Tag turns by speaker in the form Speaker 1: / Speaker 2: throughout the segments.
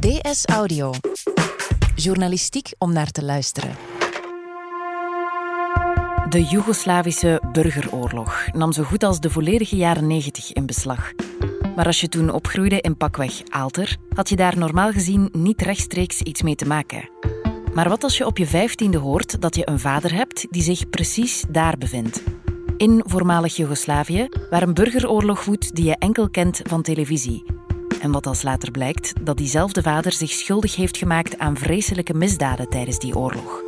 Speaker 1: DS Audio. Journalistiek om naar te luisteren. De Joegoslavische burgeroorlog nam zo goed als de volledige jaren 90 in beslag. Maar als je toen opgroeide in pakweg Aalter, had je daar normaal gezien niet rechtstreeks iets mee te maken. Maar wat als je op je vijftiende hoort dat je een vader hebt die zich precies daar bevindt? In voormalig Joegoslavië, waar een burgeroorlog woedt die je enkel kent van televisie. En wat als later blijkt dat diezelfde vader zich schuldig heeft gemaakt aan vreselijke misdaden tijdens die oorlog.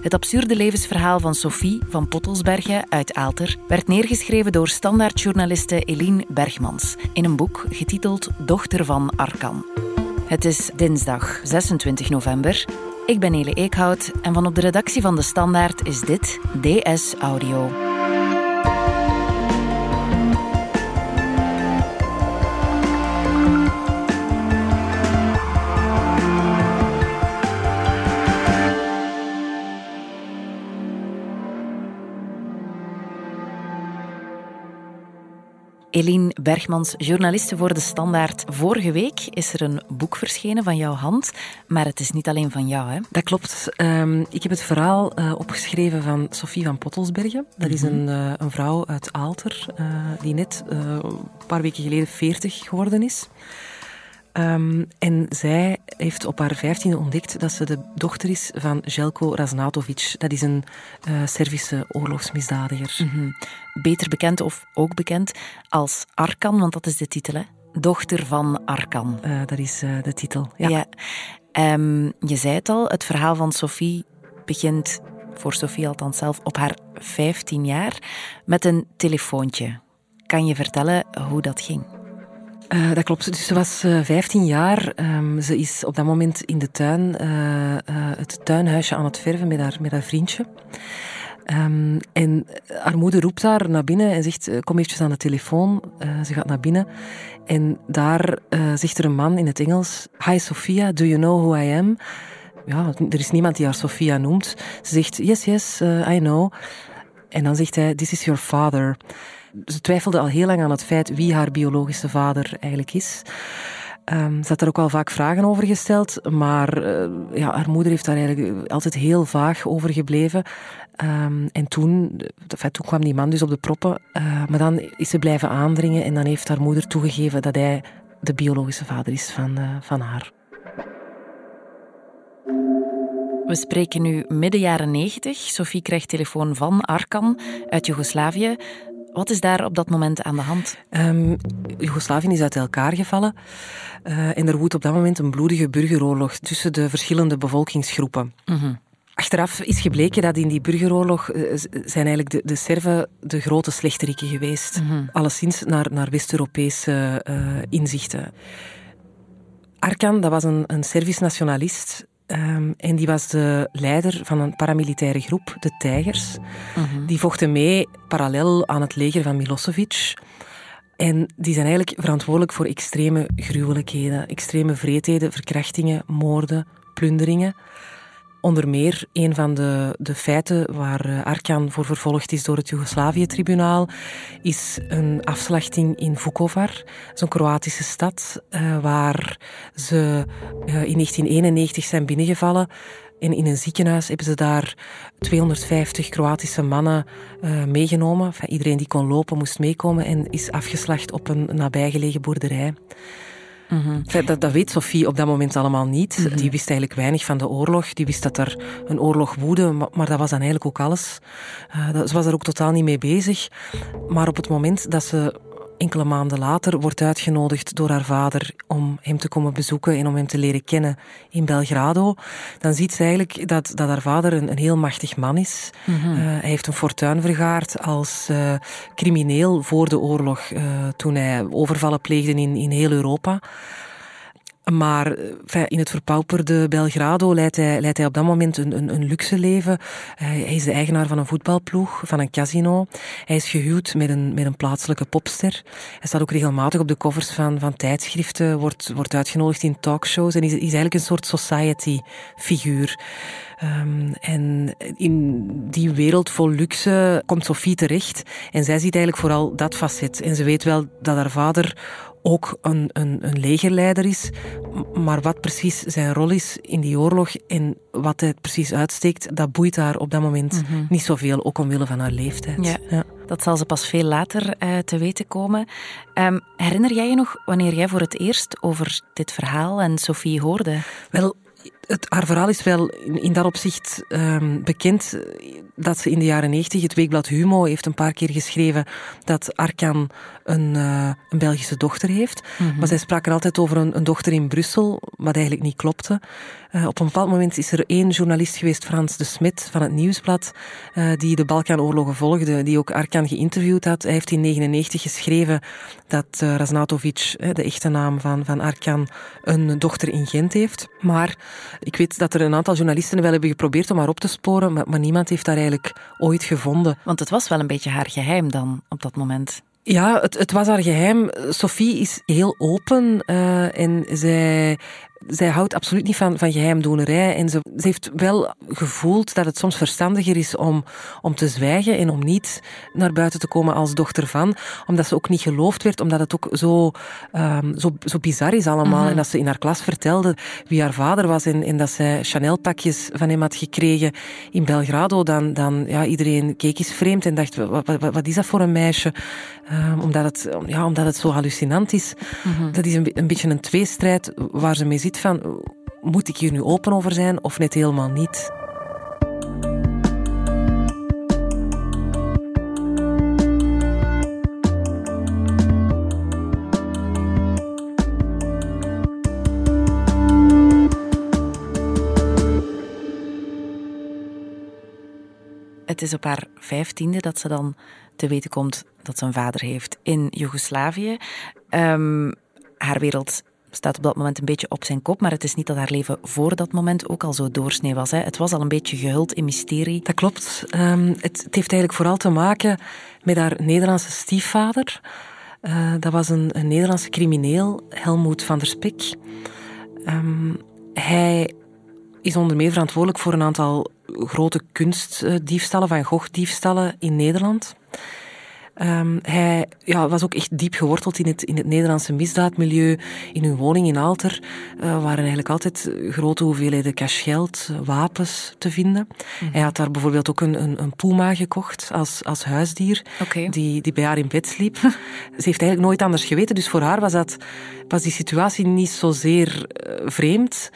Speaker 1: Het absurde levensverhaal van Sophie van Pottelsbergen uit Aalter werd neergeschreven door standaardjournaliste Eline Bergmans in een boek getiteld Dochter van Arkan. Het is dinsdag 26 november. Ik ben Ele Eekhout en van op de redactie van De Standaard is dit DS Audio. Eline Bergmans, journaliste voor De Standaard. Vorige week is er een boek verschenen van jouw hand, maar het is niet alleen van jou, hè?
Speaker 2: Dat klopt. Um, ik heb het verhaal uh, opgeschreven van Sophie van Pottelsbergen. Dat is een, uh, een vrouw uit Aalter, uh, die net een paar weken geleden 40 geworden is. Um, en zij heeft op haar vijftiende ontdekt dat ze de dochter is van Jelko Raznatovic. Dat is een uh, Servische oorlogsmisdadiger.
Speaker 1: Mm -hmm. Beter bekend of ook bekend als Arkan, want dat is de titel, hè? Dochter van Arkan.
Speaker 2: Uh, dat is uh, de titel, ja.
Speaker 1: ja. Um, je zei het al, het verhaal van Sophie begint, voor Sophie althans zelf, op haar 15 jaar met een telefoontje. Kan je vertellen hoe dat ging?
Speaker 2: Uh, dat klopt. Dus ze was uh, 15 jaar. Um, ze is op dat moment in de tuin uh, het tuinhuisje aan het verven met haar, met haar vriendje. Um, en haar moeder roept haar naar binnen en zegt: Kom eventjes aan de telefoon. ze gaat naar binnen. En daar zegt er een man in het Engels: Hi Sophia, do you know who I am? Ja, er is niemand die haar Sophia noemt. Ze zegt: Yes, yes, I know. En dan zegt hij: This is your father ze twijfelde al heel lang aan het feit wie haar biologische vader eigenlijk is. Um, ze had er ook al vaak vragen over gesteld, maar uh, ja, haar moeder heeft daar eigenlijk altijd heel vaag over gebleven. Um, en toen, enfin, toen kwam die man dus op de proppen, uh, maar dan is ze blijven aandringen en dan heeft haar moeder toegegeven dat hij de biologische vader is van, uh, van haar.
Speaker 1: We spreken nu midden jaren negentig. Sophie krijgt telefoon van Arkan uit Joegoslavië. Wat is daar op dat moment aan de hand?
Speaker 2: Um, Joegoslavië is uit elkaar gevallen uh, en er woedt op dat moment een bloedige burgeroorlog tussen de verschillende bevolkingsgroepen.
Speaker 1: Mm -hmm.
Speaker 2: Achteraf is gebleken dat in die burgeroorlog uh, zijn eigenlijk de, de Serven de grote slechteriken geweest.
Speaker 1: Mm -hmm.
Speaker 2: Alleszins naar, naar West-Europese uh, inzichten. Arkan, dat was een, een Servisch nationalist Um, en die was de leider van een paramilitaire groep, de Tijgers.
Speaker 1: -hmm.
Speaker 2: Die vochten mee parallel aan het leger van Milosevic. En die zijn eigenlijk verantwoordelijk voor extreme gruwelijkheden, extreme vreedheden, verkrachtingen, moorden, plunderingen. Onder meer een van de, de feiten waar Arkan voor vervolgd is door het Joegoslavië-tribunaal is een afslachting in Vukovar, zo'n Kroatische stad uh, waar ze uh, in 1991 zijn binnengevallen. En in een ziekenhuis hebben ze daar 250 Kroatische mannen meegenomen. Iedereen die kon lopen moest meekomen en is afgeslacht op een nabijgelegen boerderij.
Speaker 1: Mm -hmm.
Speaker 2: dat, dat, weet Sophie op dat moment allemaal niet. Mm -hmm. Die wist eigenlijk weinig van de oorlog. Die wist dat er een oorlog woedde, maar, maar dat was dan eigenlijk ook alles. Uh, dat, ze was er ook totaal niet mee bezig. Maar op het moment dat ze enkele maanden later wordt uitgenodigd door haar vader om hem te komen bezoeken en om hem te leren kennen in Belgrado, dan ziet ze eigenlijk dat, dat haar vader een, een heel machtig man is.
Speaker 1: Mm -hmm.
Speaker 2: uh, hij heeft een fortuin vergaard als uh, crimineel voor de oorlog, uh, toen hij overvallen pleegde in, in heel Europa. Maar in het verpauperde Belgrado leidt hij, leidt hij op dat moment een, een, een luxe leven. Hij is de eigenaar van een voetbalploeg, van een casino. Hij is gehuwd met een, met een plaatselijke popster. Hij staat ook regelmatig op de covers van, van tijdschriften, wordt, wordt uitgenodigd in talkshows en is, is eigenlijk een soort society-figuur. Um, en in die wereld vol luxe komt Sophie terecht. En zij ziet eigenlijk vooral dat facet. En ze weet wel dat haar vader ook een, een, een legerleider is. Maar wat precies zijn rol is in die oorlog en wat hij precies uitsteekt, dat boeit haar op dat moment mm niet zoveel, ook omwille van haar leeftijd.
Speaker 1: Ja. Dat zal ze pas veel later uh, te weten komen. Um, herinner jij je nog wanneer jij voor het eerst over dit verhaal en Sophie hoorde?
Speaker 2: Wel, het, haar verhaal is wel in, in dat opzicht um, bekend dat ze in de jaren 90, het weekblad Humo heeft een paar keer geschreven dat Arkan een, uh, een Belgische dochter heeft. Mm -hmm. Maar zij spraken altijd over een, een, dochter in Brussel, wat eigenlijk niet klopte. Uh, op een bepaald moment is er één journalist geweest, Frans de Smit van het Nieuwsblad, uh, die de Balkanoorlogen volgde, die ook Arkan geïnterviewd had. Hij heeft in 1999 geschreven dat uh, Raznatovic, de echte naam van, van Arkan, een dochter in Gent heeft. Maar ik weet dat er een aantal journalisten wel hebben geprobeerd om haar op te sporen, maar, maar niemand heeft haar eigenlijk ooit gevonden.
Speaker 1: Want het was wel een beetje haar geheim dan, op dat moment.
Speaker 2: Ja, het, het was haar geheim. Sophie is heel open uh, en zij zij houdt absoluut niet van, van geheimdoenerij. En ze, ze heeft wel gevoeld dat het soms verstandiger is om, om te zwijgen en om niet naar buiten te komen als dochter van. Omdat ze ook niet geloofd werd, omdat het ook zo, um, zo, zo bizar is allemaal. Mm En dat ze in haar klas vertelde wie haar vader was en, en dat zij Chanel-pakjes van hem had gekregen in Belgrado. Dan, dan ja, iedereen keek eens vreemd en dacht, wat, wat, wat is dat voor een meisje? Um, omdat, het, ja, omdat het zo hallucinant is. Mm -hmm. Dat is een, een beetje een tweestrijd waar ze mee zit van, moet ik hier nu open over zijn of net helemaal niet?
Speaker 1: Het is op haar vijftiende dat ze dan te weten komt dat ze een vader heeft in Joegoslavië. Um, haar wereld staat op dat moment een beetje op zijn kop. Maar het is niet dat haar leven voor dat moment ook al zo doorsnee was. Hè. Het was al een beetje gehuld in mysterie.
Speaker 2: Dat klopt. Um, het, het, heeft eigenlijk vooral te maken met haar Nederlandse stiefvader. Uh, dat was een, een, Nederlandse crimineel, Helmoet van der Spek. Um, hij is onder meer verantwoordelijk voor een aantal grote kunstdiefstallen, van Gogh-diefstallen in Nederland. Um, hij ja, was ook echt diep geworteld in het, in het Nederlandse misdaadmilieu. In hun woning in Alter uh, waren eigenlijk altijd grote hoeveelheden cashgeld, wapens te vinden. Mm. Hij had daar bijvoorbeeld ook een, een, een puma gekocht als, als huisdier,
Speaker 1: okay.
Speaker 2: die, die bij haar in bed sliep. Ze heeft eigenlijk nooit anders geweten, dus voor haar was, dat, was die situatie niet zozeer uh, vreemd.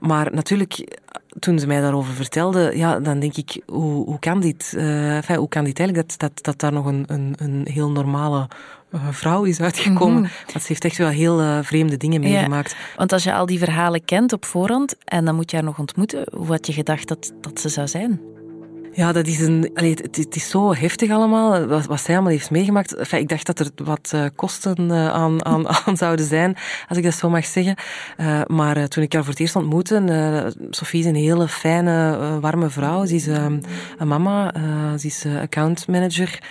Speaker 2: Maar natuurlijk, toen ze mij daarover vertelde, ja, dan denk ik, hoe, hoe kan dit? Uh, enfin, hoe kan dit eigenlijk dat, dat, dat daar nog een, een, een heel normale uh, vrouw is uitgekomen? -hmm. Want ze heeft echt wel heel uh, vreemde dingen meegemaakt. Ja,
Speaker 1: want als je al die verhalen kent op voorhand en dan moet je haar nog ontmoeten, hoe had je gedacht dat, dat ze zou zijn?
Speaker 2: Ja, dat is een, allee, het, het, is zo heftig allemaal, wat, wat zij allemaal heeft meegemaakt. Enfin, ik dacht dat er wat uh, kosten uh, aan, aan, aan, zouden zijn, als ik dat zo mag zeggen. Uh, maar toen ik haar voor het eerst ontmoette, Sophie is een hele fijne, warme vrouw. Ze is een mama, ze is accountmanager.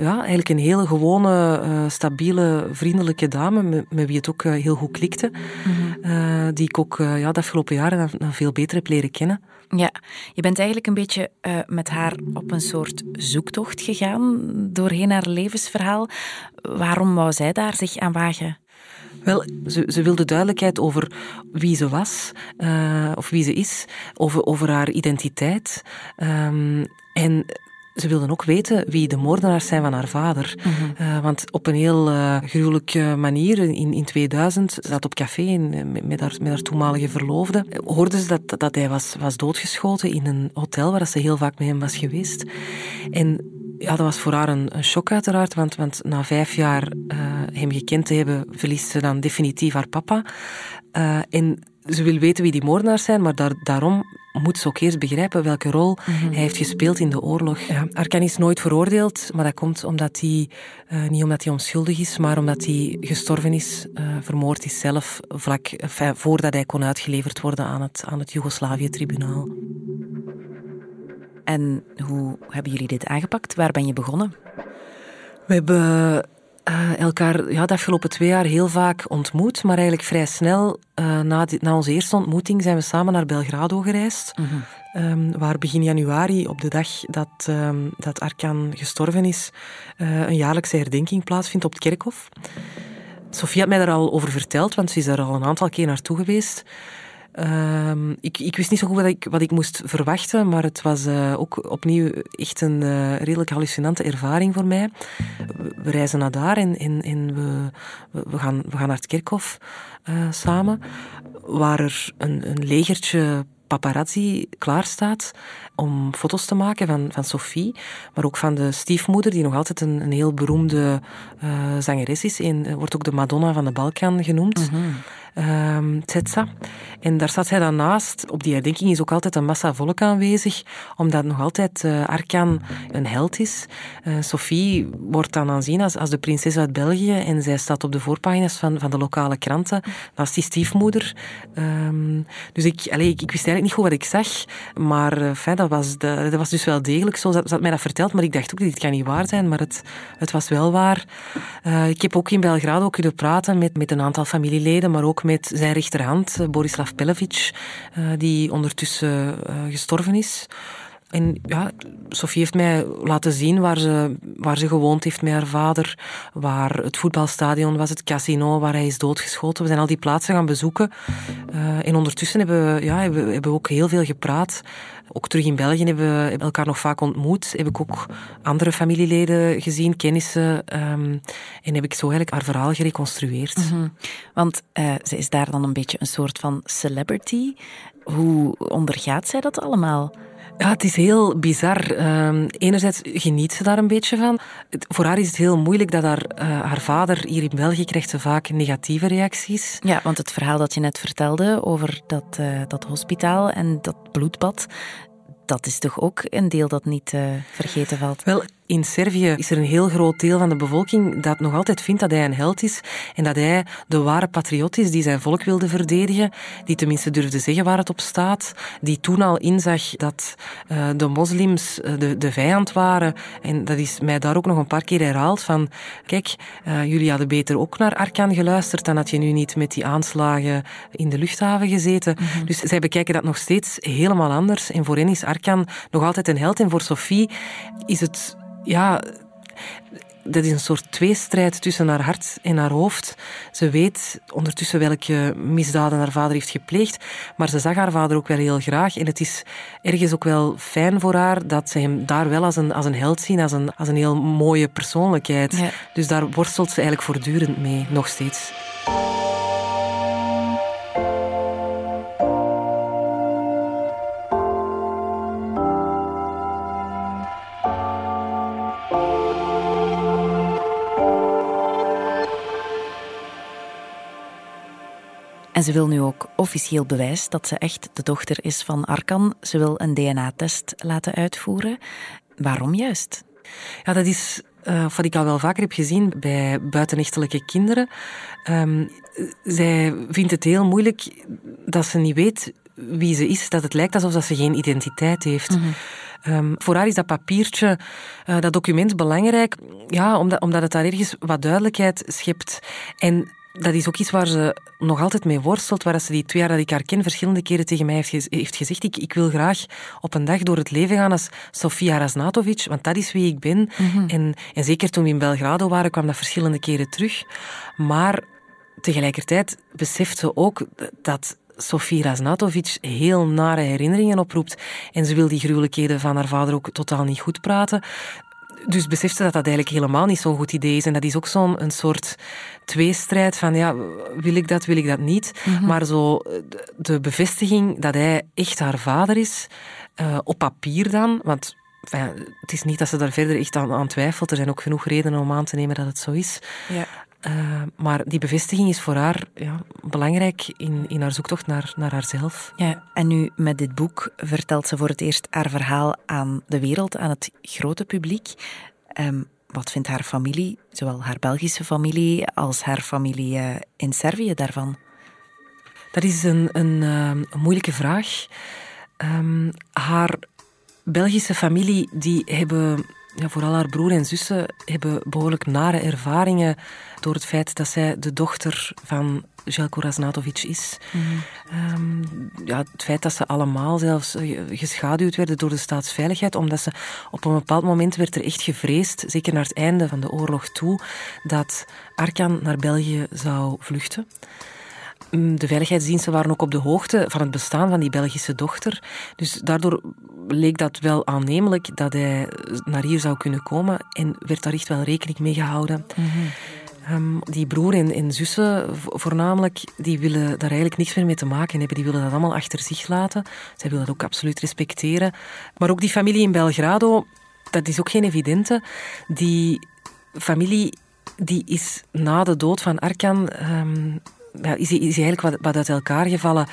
Speaker 2: ja, eigenlijk een hele gewone, stabiele, vriendelijke dame, met, met wie het ook heel goed klikte. Mm -hmm. die ik ook ja, de afgelopen jaren dan, dan veel beter heb leren kennen.
Speaker 1: Ja, je bent eigenlijk een beetje uh, met haar op een soort zoektocht gegaan doorheen haar levensverhaal. Waarom wou zij daar zich aan wagen?
Speaker 2: Wel, ze, ze wilde duidelijkheid over wie ze was, uh, of wie ze is, over, over haar identiteit. Um, en ze wilden ook weten wie de moordenaars zijn van haar vader. Mm -hmm. uh, want op een heel uh, gruwelijke manier, in, in 2000, zat op café in, met, haar, met haar toenmalige verloofde, hoorden ze dat, dat hij was, was doodgeschoten in een hotel waar ze heel vaak met hem was geweest. En ja, dat was voor haar een, een shock uiteraard, want, want na vijf jaar uh, hem gekend te hebben, verliest ze dan definitief haar papa. en ze wil weten wie die moordenaars zijn, maar daar, daarom moet ze ook eerst begrijpen welke rol mm -hmm. hij heeft gespeeld in de oorlog. Ja, Arkan is nooit veroordeeld, maar dat komt omdat hij, uh, niet omdat hij onschuldig is, maar omdat hij gestorven is, uh, vermoord is zelf, vlak enfin, voordat hij kon uitgeleverd worden aan het, aan het Joegoslavië-tribunaal.
Speaker 1: En hoe hebben jullie dit aangepakt? Waar ben je begonnen?
Speaker 2: We hebben uh, elkaar ja, de afgelopen twee jaar heel vaak ontmoet, maar eigenlijk vrij snel uh, na, die, na onze eerste ontmoeting zijn we samen naar Belgrado gereisd. Mm -hmm. um, waar begin januari, op de dag dat, um, dat Arkan gestorven is, uh, een jaarlijkse herdenking plaatsvindt op het kerkhof. Sofie had mij daar al over verteld, want ze is er al een aantal keer naartoe geweest. Ehm, ik, ik, wist niet zo goed wat ik, wat ik moest verwachten, maar het was uh, ook opnieuw echt een uh, redelijk hallucinante ervaring voor mij. We, reizen naar daar en, we, we, gaan, we gaan naar het kerkhof uh, samen, waar er een, een legertje paparazzi klaarstaat om foto's te maken van, van Sophie, maar ook van de stiefmoeder, die nog altijd een, een heel beroemde uh, zangeres is. En wordt ook de Madonna van de Balkan genoemd. -hmm um, Tsetsa. En daar staat hij dan naast. Op die herdenking is ook altijd een massa volk aanwezig, omdat nog altijd uh, Arkan een held is. Uh, Sophie wordt dan aanzien als, als de prinses uit België en zij staat op de voorpagina's van, van de lokale kranten, naast die stiefmoeder. Um, dus ik, allez, ik, wist eigenlijk niet goed wat ik zag, maar fijn, dat, was de, dat was dus wel degelijk zo. Ze had mij dat verteld, maar ik dacht ook, dit kan niet waar zijn, maar het, het was wel waar. ik heb ook in Belgrado kunnen praten met, met een aantal familieleden, maar ook met zijn rechterhand, eh, Borislav Pelevic, eh, die ondertussen eh, gestorven is. En ja, Sofie heeft mij laten zien waar ze, waar ze gewoond heeft met haar vader, waar het voetbalstadion was, het casino waar hij is doodgeschoten. We zijn al die plaatsen gaan bezoeken. Uh, en ondertussen hebben we, ja, hebben, hebben we ook heel veel gepraat. Ook terug in België hebben we elkaar nog vaak ontmoet. Heb ik ook andere familieleden gezien, kennissen. Um, en heb ik zo eigenlijk haar verhaal gereconstrueerd.
Speaker 1: -hmm. Want uh, ze is daar dan een beetje een soort van celebrity. Hoe ondergaat zij dat allemaal?
Speaker 2: Ja, het is heel bizar. Uh, enerzijds geniet ze daar een beetje van. Voor haar is het heel moeilijk dat haar, uh, haar vader hier in België krijgt ze vaak negatieve reacties.
Speaker 1: Ja, want het verhaal dat je net vertelde over dat, uh, dat hospitaal en dat bloedbad, dat is toch ook een deel dat niet uh, vergeten valt?
Speaker 2: Wel, in Servië is er een heel groot deel van de bevolking dat nog altijd vindt dat hij een held is en dat hij de ware patriot is die zijn volk wilde verdedigen, die tenminste durfde zeggen waar het op staat, die toen al inzag dat uh, de moslims uh, de, de vijand waren. En dat is mij daar ook nog een paar keer herhaald van, kijk, uh, jullie hadden beter ook naar Arkan geluisterd, dan had je nu niet met die aanslagen in de luchthaven gezeten. Mm -hmm. Dus zij bekijken dat nog steeds helemaal anders. En voor hen is Arkan nog altijd een held en voor Sophie is het ja, dat is een soort tweestrijd tussen haar hart en haar hoofd. Ze weet ondertussen welke misdaden haar vader heeft gepleegd, maar ze zag haar vader ook wel heel graag. En het is ergens ook wel fijn voor haar dat ze hem daar wel als een, als een held zien, als een, als een heel mooie persoonlijkheid. Ja. Dus daar worstelt ze eigenlijk voortdurend mee, nog steeds.
Speaker 1: En ze wil nu ook officieel bewijs dat ze echt de dochter is van Arkan. Ze wil een DNA-test laten uitvoeren. Waarom juist?
Speaker 2: Ja, dat is uh, wat ik al wel vaker heb gezien bij buitenechtelijke kinderen. Um, zij vindt het heel moeilijk dat ze niet weet wie ze is, dat het lijkt alsof ze geen identiteit heeft. Mm -hmm. Um, voor haar is dat papiertje, uh, dat document belangrijk, ja, omdat, omdat het daar ergens wat duidelijkheid schept. En dat is ook iets waar ze nog altijd mee worstelt, waar ze die twee jaar dat ik haar ken verschillende keren tegen mij heeft, heeft gezegd, ik, ik wil graag op een dag door het leven gaan als Sofia Raznatovic, want dat is wie ik ben. Mm -hmm. en, en zeker toen we in Belgrado waren, kwam dat verschillende keren terug. Maar tegelijkertijd beseft ze ook dat Sofie Raznatovic heel nare herinneringen oproept. En ze wil die gruwelijkheden van haar vader ook totaal niet goed praten. Dus beseft ze dat dat eigenlijk helemaal niet zo'n goed idee is. En dat is ook zo'n een soort tweestrijd van, ja, wil ik dat, wil ik dat niet? Mm -hmm. Maar zo de bevestiging dat hij echt haar vader is, uh, op papier dan, want enfin, het is niet dat ze daar verder echt aan, aan, twijfelt. Er zijn ook genoeg redenen om aan te nemen dat het zo is. Ja. Uh, maar die bevestiging is voor haar ja, belangrijk in, in haar zoektocht naar, naar haarzelf.
Speaker 1: Ja, en nu met dit boek vertelt ze voor het eerst haar verhaal aan de wereld, aan het grote publiek. Um, wat vindt haar familie, zowel haar Belgische familie als haar familie uh, in Servië daarvan?
Speaker 2: Dat is een, een, een moeilijke vraag. Um, haar Belgische familie die hebben ja, vooral haar broer en zussen hebben behoorlijk nare ervaringen door het feit dat zij de dochter van Jelko Raznatovic is. Ehm, ja, het feit dat ze allemaal zelfs eh, geschaduwd werden door de staatsveiligheid, omdat ze op een bepaald moment werd er echt gevreesd, zeker naar het einde van de oorlog toe, dat Arkan naar België zou vluchten. Mm, de veiligheidsdiensten waren ook op de hoogte van het bestaan van die Belgische dochter. Dus daardoor leek dat wel aannemelijk dat hij naar hier zou kunnen komen en werd daar echt wel rekening mee gehouden. Ehm, die broer en, zussen voornamelijk, die willen daar eigenlijk niks meer mee te maken hebben. Die willen dat allemaal achter zich laten. Zij willen dat ook absoluut respecteren. Maar ook die familie in Belgrado, dat is ook geen evidente. Die familie die is na de dood van Arkan um, ja, is, hij, is eigenlijk wat, wat uit elkaar gevallen.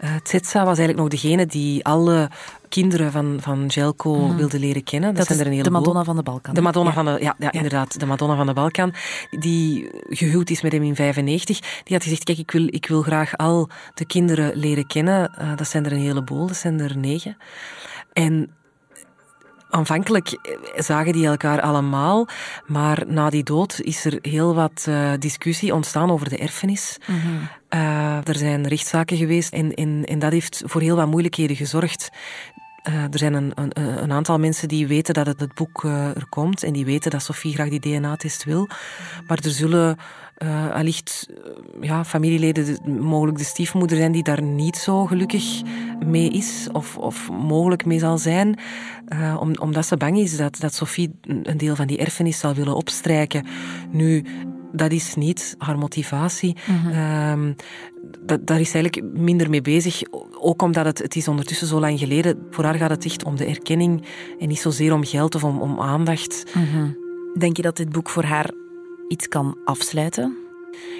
Speaker 2: Uh, Tsetsa was eigenlijk nog degene die alle kinderen van, van Jelko mm. wilde leren kennen.
Speaker 1: Dat, zijn er een heleboel. De Madonna van de Balkan.
Speaker 2: De Madonna van de, ja, ja, ja, inderdaad. De Madonna van de Balkan. Die gehuwd is met hem in 95. Die had gezegd, kijk, ik wil, ik wil graag al de kinderen leren kennen. Uh, dat zijn er een heleboel. Dat zijn er negen. En Aanvankelijk eh, zagen die elkaar allemaal, maar na die dood is er heel wat uh, discussie ontstaan over de erfenis. Mm -hmm. uh, er zijn rechtszaken geweest en, en, en dat heeft voor heel wat moeilijkheden gezorgd. Uh, er zijn een, een, een, aantal mensen die weten dat het, het boek er komt en die weten dat Sophie graag die DNA-test wil. Maar er zullen uh, allicht ja, familieleden, mogelijk de stiefmoeder zijn die daar niet zo gelukkig mee is of, of mogelijk mee zal zijn. Om, omdat ze bang is dat, dat Sophie een deel van die erfenis zal willen opstrijken. Nu, dat is niet haar motivatie. Mm -hmm. dat, daar is ze eigenlijk minder mee bezig. Ook omdat het, het is ondertussen zo lang geleden. Voor haar gaat het echt om de erkenning en niet zozeer om geld of om, om aandacht. Mm
Speaker 1: -hmm. Denk je dat dit boek voor haar iets kan afsluiten?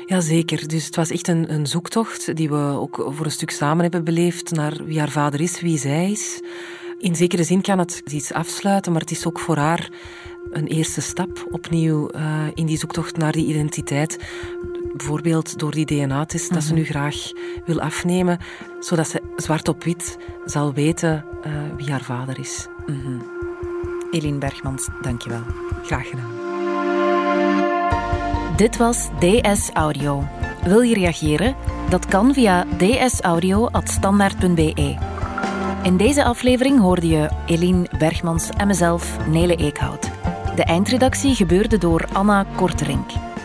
Speaker 2: Jazeker. Dus het was echt een, een zoektocht die we ook voor een stuk samen hebben beleefd naar wie haar vader is, wie zij is. In zekere zin kan het iets afsluiten, maar het is ook voor haar een eerste stap opnieuw uh, in die zoektocht naar die identiteit. Bijvoorbeeld door die DNA-test mm -hmm. dat ze mhm. nu graag wil afnemen, zodat ze zwart op wit zal weten uh, wie haar vader is. Mm
Speaker 1: -hmm. Eline Bergmans, dankjewel.
Speaker 2: Graag gedaan.
Speaker 1: Dit was DS Audio. Wil je reageren? Dat kan via dsaudio.standaard.be. In deze aflevering hoorde je Eline Bergmans en mezelf, Nele Eekhout. De eindredactie gebeurde door Anna Korterink.